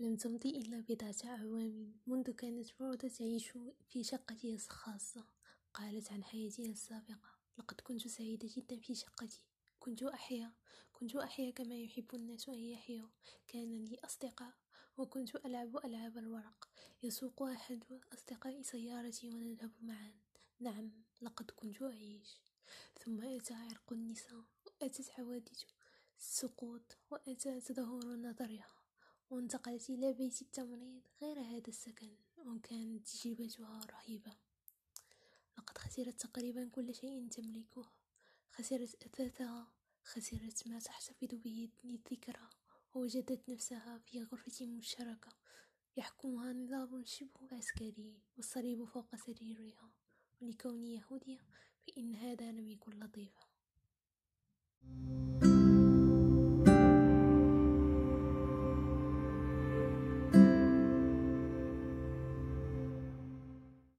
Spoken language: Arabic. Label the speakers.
Speaker 1: لم تمض إلا بضعة أعوام منذ كانت روضة تعيش في شقتها الخاصة قالت عن حياتها السابقة لقد كنت سعيدة جدا في شقتي كنت أحيا كنت أحيا كما يحب الناس أن يحيوا كان لي أصدقاء وكنت ألعب ألعاب الورق يسوق أحد أصدقائي سيارتي ونذهب معا نعم لقد كنت أعيش ثم أتى عرق النساء وأتت حوادث السقوط وأتى تدهور نظرها وانتقلت إلى بيت التمريض غير هذا السكن وكانت تجربتها رهيبة. لقد خسرت تقريبا كل شيء تملكه. خسرت أثاثها خسرت ما تحتفظ به للذكرى ووجدت نفسها في غرفة مشتركة يحكمها نظام شبه عسكري والصليب فوق سريرها. ولكوني يهودية فإن هذا لم يكن لطيفا.